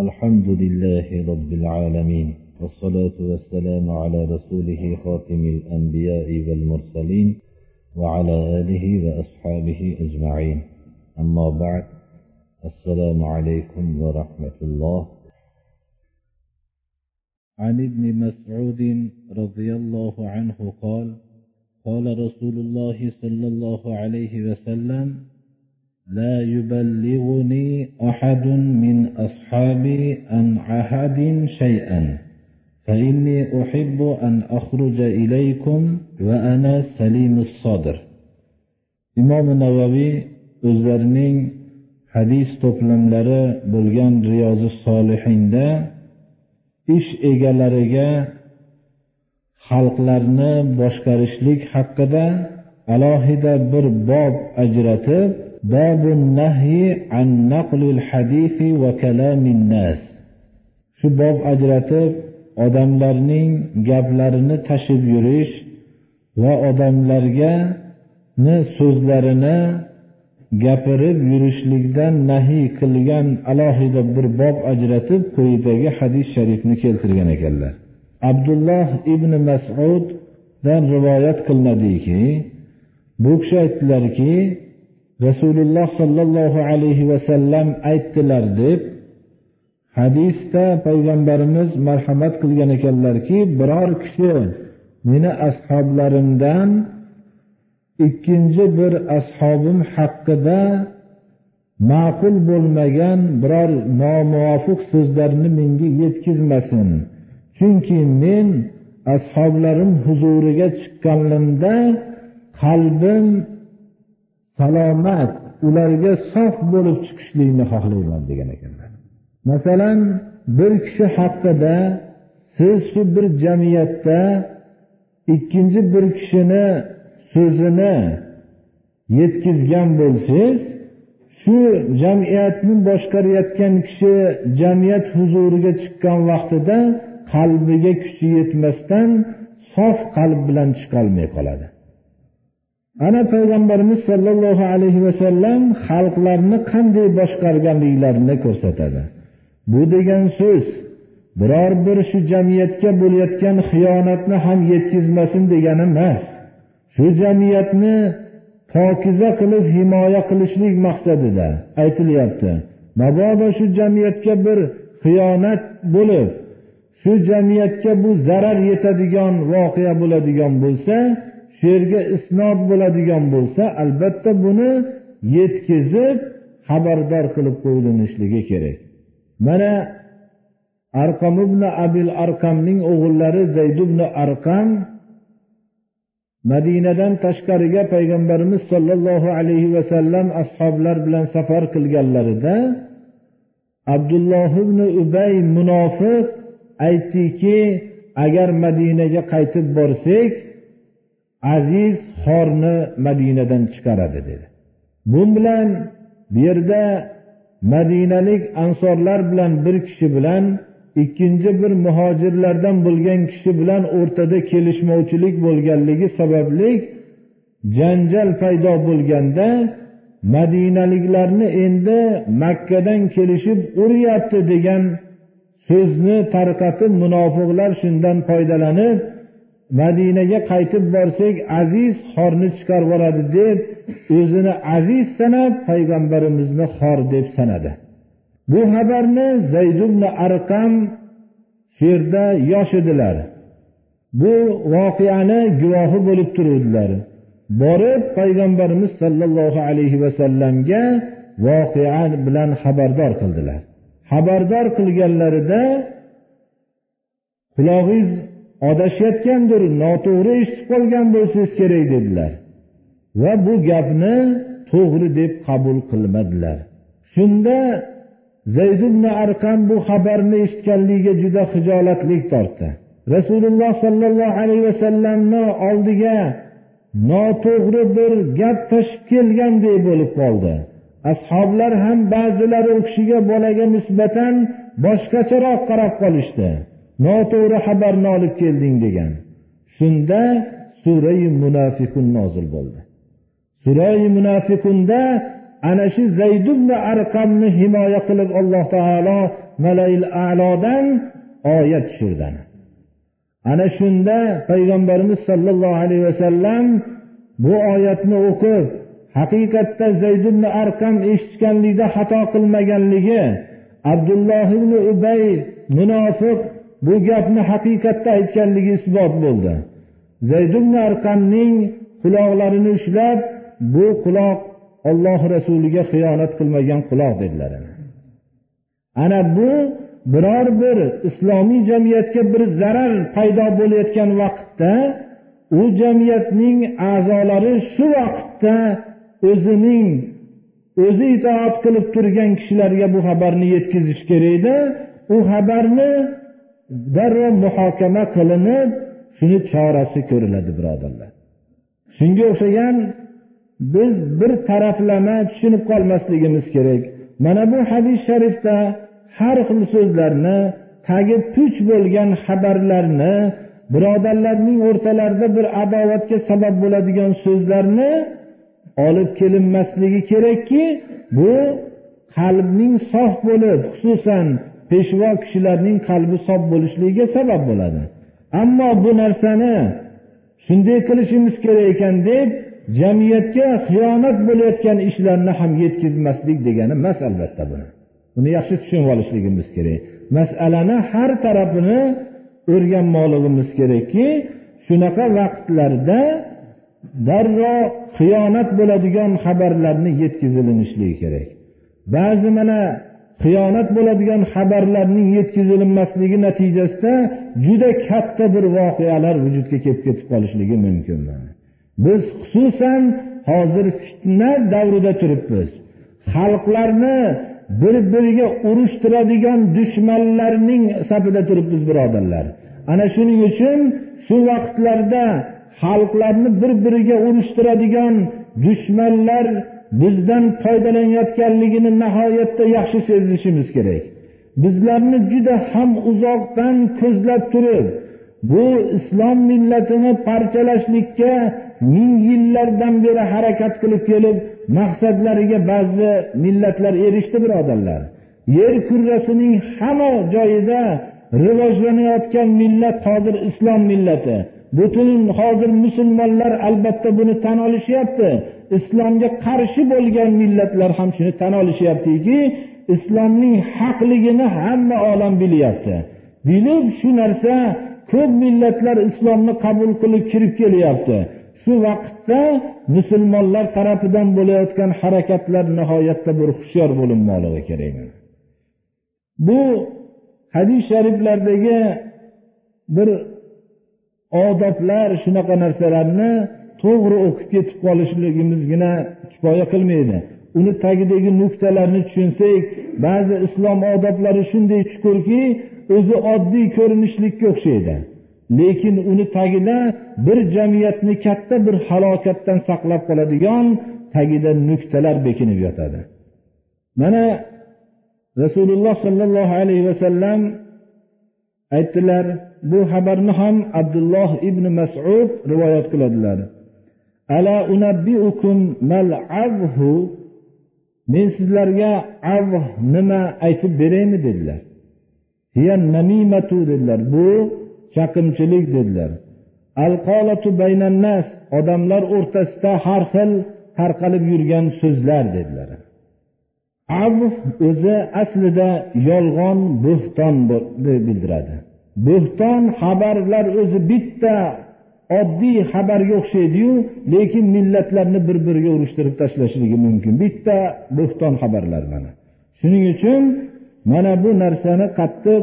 الحمد لله رب العالمين والصلاة والسلام على رسوله خاتم الأنبياء والمرسلين وعلى آله وأصحابه أجمعين. أما بعد السلام عليكم ورحمة الله. عن ابن مسعود رضي الله عنه قال قال رسول الله صلى الله عليه وسلم لا يبلغني أحد من أصحابي عن عهد شيئا فإني أحب أن أخرج إليكم وأنا سليم الصدر imom navoiy o'zlarining hadis to'plamlari bo'lgan riyozi solihinda ish egalariga xalqlarni boshqarishlik haqida alohida bir bob ajratib باب النهي عن نقل الحديث وكلام الناس shu bob ajratib odamlarning gaplarini tashib yurish va odamlarga so'zlarini gapirib yurishlikdan nahiy qilgan alohida bir bob ajratib quyidagi hadis sharifni keltirgan ekanlar abdulloh ibn masuddan rivoyat qilinadiki bu kishi aytdilarki rasululloh sollallohu alayhi vasallam aytdilar deb hadisda payg'ambarimiz marhamat qilgan ekanlarki biror kishi meni ashoblarimdan ikkinchi bir ashobim haqida ma'qul bo'lmagan biror nomuvofiq so'zlarni menga yetkazmasin. Chunki men ashoblarim huzuriga chiqqanimda qalbim salomat ularga sof bo'lib chiqishlikni xohlayman degan ekanlar. Masalan bir kishi haqida siz shu bir jamiyatda ikkinchi bir kishini so'zini yetkazgan bo'lsangiz shu jamiyatni boshqarayotgan kishi jamiyat huzuriga chiqqan vaqtida qalbiga kuchi yetmasdan sof qalb bilan chiqolmay qoladi. Ana payg'ambarimiz sollallohu alayhi vasallam xalqlarni qanday boshqarganliklarini ko'rsatadi. Bu degan so'z biror bir shu jamiyatga bo'layotgan xiyonatni ham yetkazmasin degani emas. Shu jamiyatni pokiza qilib himoya qilishlik maqsadida aytilyapti. Mabodo shu jamiyatga bir xiyonat bo'lib shu jamiyatga bu zarar yetadigan voqea bo'ladigan bo'lsa she'rga yerga isnod bo'ladigan bo'lsa albatta buni yetkazib xabardor qilib qo'yilishligi kerak. Mana arqam ibn abil arqamning o'g'illari zayd ibn arqam madinadan tashqariga payg'ambarimiz sollallohu alayhi vasallam ashoblar bilan safar qilganlarida abdulloh ibn ubay munofiq aytdiki agar madinaga qaytib borsak aziz xorni madinadan chiqaradi dedi. Bu bilan bu yerda madinalik ansorlar bilan bir kishi bilan ikkinchi bir muhojirlardan bo'lgan kishi bilan o'rtada kelishmovchilik bo'lganligi sababli janjal paydo bo'lganda madinaliklarni endi makkadan kelishib uryapti degan so'zni tarqatib munofiqlar shundan foydalanib madinaga qaytib borsak aziz xorni chiqarib yuboradi deb o'zini aziz sanab payg'ambarimizni xor deb sanadi. Bu xabarni zaydubni arqam sherda yosh edilar. Bu voqeani guvohi bo'lib turuvdilar. Borib payg'ambarimiz sollallohu alayhi vasallamga voqea bilan xabardor qildilar. Xabardor qilganlarida qulog'ingiz adashayotgandir noto'g'ri eshitib qolgan bo'lsangiz kerak dedilar. Va bu gapni to'g'ri deb qabul qilmadilar. Shunda zayd ibn arqam bu xabarni eshitganligiga juda hijolatlik tortdi. Rasululloh sollallohu alayhi vasallamni oldiga noto'g'ri bir gap tashib kelgandek bo'lib qoldi. Ashoblar ham ba'zilari u kishiga bolaga nisbatan boshqacharoq qarab qolishdi. Noto'g'ri xabarni olib kelding degan. Shunda surai munafiqun nozil bo'ldi. Surai munafiqunda ana shu zayd ibn arqamni himoya qilib alloh taolo malail a'lodan oyat tushirdi. Ana shunda payg'ambarimiz sollallohu alayhi vasallam bu oyatni o'qib haqiqatda zayd ibn arqam eshitganlikda xato qilmaganligi abdulloh ibn ubay munofiq bu gapni haqiqatda aytganligi isbot bo'ldi. Zayd ibn arqamning quloqlarini ushlab bu quloq olloh rasuliga xiyonat qilmagan quloq dedilar. Ana bu biror bir islomiy jamiyatga bir zarar paydo bo'layotgan vaqtda u jamiyatning a'zolari shu vaqtda o'zining o'zi itoat qilib turgan kishilarga bu xabarni yetkazish kerak edi. U xabarni darrov muhokama qilinib shuni chorasi ko'riladi birodarlar. Shunga o'xshagan biz bir taraflama tushunib qolmasligimiz kerak. Mana bu hadis sharifda har xil so'zlarni tagi puch bo'lgan xabarlarni birodarlarning o'rtalarida bir adovatga sabab bo'ladigan so'zlarni olib kelinmasligi kerakki bu qalbning sof bo'lib xususan peshvo kishilarning qalbi sof bo'lishligiga sabab bo'ladi. Ammo bu narsani shunday qilishimiz kerak ekan deb jamiyatga xiyonat bo'layotgan ishlarni ham yetkazmaslik degani emas albatta buni. Buni yaxshi tushunib olishligimiz kerak. Masalani har tarafini o'rganmoqligimiz kerakki shunaqa vaqtlarda darrov xiyonat bo'ladigan xabarlarni yetkazilinishligi kerak. Ba'zi mana xiyonat bo'ladigan xabarlarning yetkazilinmasligi natijasida juda katta bir voqealar vujudga kelib ketib qolishligi mumkin. Biz xususan hozir fitna davrida turibmiz. Xalqlarni bir biriga urushtiradigan dushmanlarning safida turibmiz birodarlar. Ana shuning uchun shu vaqtlarda xalqlarni bir biriga urushtiradigan dushmanlar bizdan foydalanayotganligini nihoyatda yaxshi sezishimiz kerak. Bizlarni juda ham uzoqdan ko'zlab turib bu islom millatini parchalashlikka ming yillardan beri harakat qilib kelib maqsadlariga ba'zi millatlar erishdi birodarlar. Yer kurrasining hamma joyida rivojlanayotgan millat hozir islom millati. Butun hozir musulmonlar albatta buni tan olishyapti. Islomga qarshi bo'lgan millatlar ham shuni tan olishyaptiki islomning haqligini hamma olam bilyapti. Bilib shu narsa ko'p millatlar islomni qabul qilib kirib kelyapti. Shu vaqtda musulmonlar tarafidan bo'layotgan harakatlar nihoyatda bir hushyor bo'linmoqligi kerak. Bu hadis shariflardagi bir odatlar shunaqa narsalarni to'g'ri o'qib ketib qolishligimizgina kifoya qilmaydi. Uni tagidagi nuqtalarni tushunsak ba'zi islom odoblari shunday chuqurki o'zi oddiy ko'rinishlikka o'xshaydi. Lekin uni tagida bir jamiyatni katta bir halokatdan saqlab qoladigan tagida nuqtalar bekinib yotadi. Mana rasululloh sollallohu alayhi vasallam aytdilar bu xabarni ham abdulloh ibn masud rivoyat qiladilar. Ala unabbiukum mal avhu men sizlarga avh nima aytib beraymi dedilar. Namimatu dedilar bu chaqimchilik dedilar. Alqolatu baynannas odamlar o'rtasida har xil tarqalib yurgan so'zlar dedilar. Av o'zi aslida yolg'on bo'xton bildiradi. Bo'xton xabarlar o'zi bitta oddiy xabarga o'xshaydiyu lekin millatlarni bir biriga urushtirib tashlashligi mumkin. Bitta bo'xton xabarlar mana. Shuning uchun mana bu narsani qattiq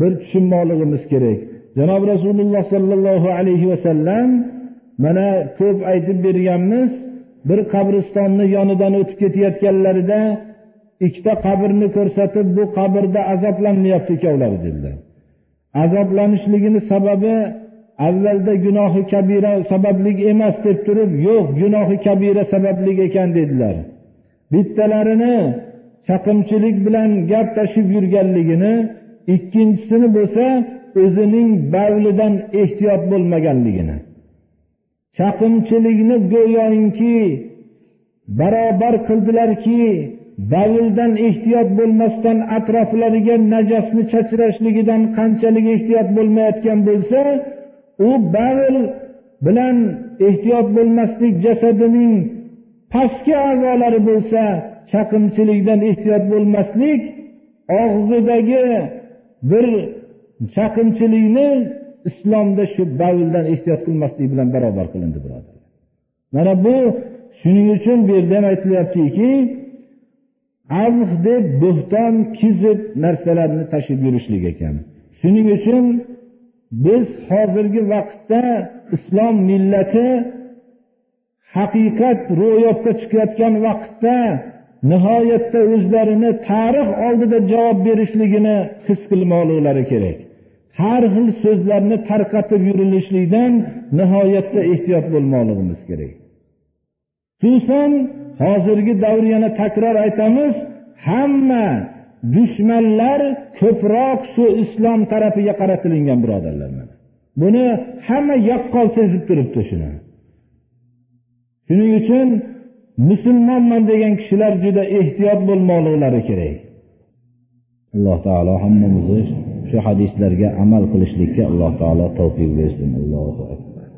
bir tushunmoqligimiz kerak. Janob rasululloh sollallohu alayhi vasallam mana ko'p aytib berganmiz bir qabristonni yonidan o'tib ketayotganlarida ikkita qabrni ko'rsatib bu qabrda azoblanyapti ikkovlari dedilar. Azoblanishligini sababi avvalda gunohi kabira sababli emas deb turib yo'q gunohi kabira sababli ekan dedilar. Bittalarini chaqimchilik bilan gap tashib yurganligini ikkinchisini bo'lsa o'zining bavlidan ehtiyot bo'lmaganligini. Chaqimchilikni go'yoki barobar qildilarki bavldan ehtiyot bo'lmasdan atroflariga najosni chachrashligidan qanchalik ehtiyot bo'lmayotgan bo'lsa u bavl bilan ehtiyot bo'lmaslik jasadining pastki a'zolari bo'lsa chaqimchilikdan ehtiyot bo'lmaslik og'zidagi bir chaqimchilikni islomda shu bavldan ehtiyot qilmaslik bilan barobar qilindi birodarlar. Mana bu shuning uchun bu yerda ham aytilyaptiki avh deb bo'xton kizib narsalarni tashib yurishlik ekan. Shuning uchun biz hozirgi vaqtda islom millati haqiqat ro'yobga chiqayotgan vaqtda nihoyatda o'zlarini tarix oldida javob berishligini his qilmoqliklari kerak. Har xil so'zlarni tarqatib yurilishlikdan nihoyatda ehtiyot bo'lmoqligimiz kerak. Xususan hozirgi davr yana takror aytamiz hamma dushmanlar ko'proq shu islom tarafiga qaratilingan birodarlar buni hamma yaqqol sezib turibdi shuni. Shuning uchun musulmonman degan kishilar juda ehtiyot bo'lmoqliklari kerak. Alloh taolo hammamizni shu hadislarga amal qilishlikka alloh taolo tavfiq bersin. Allohu akbar.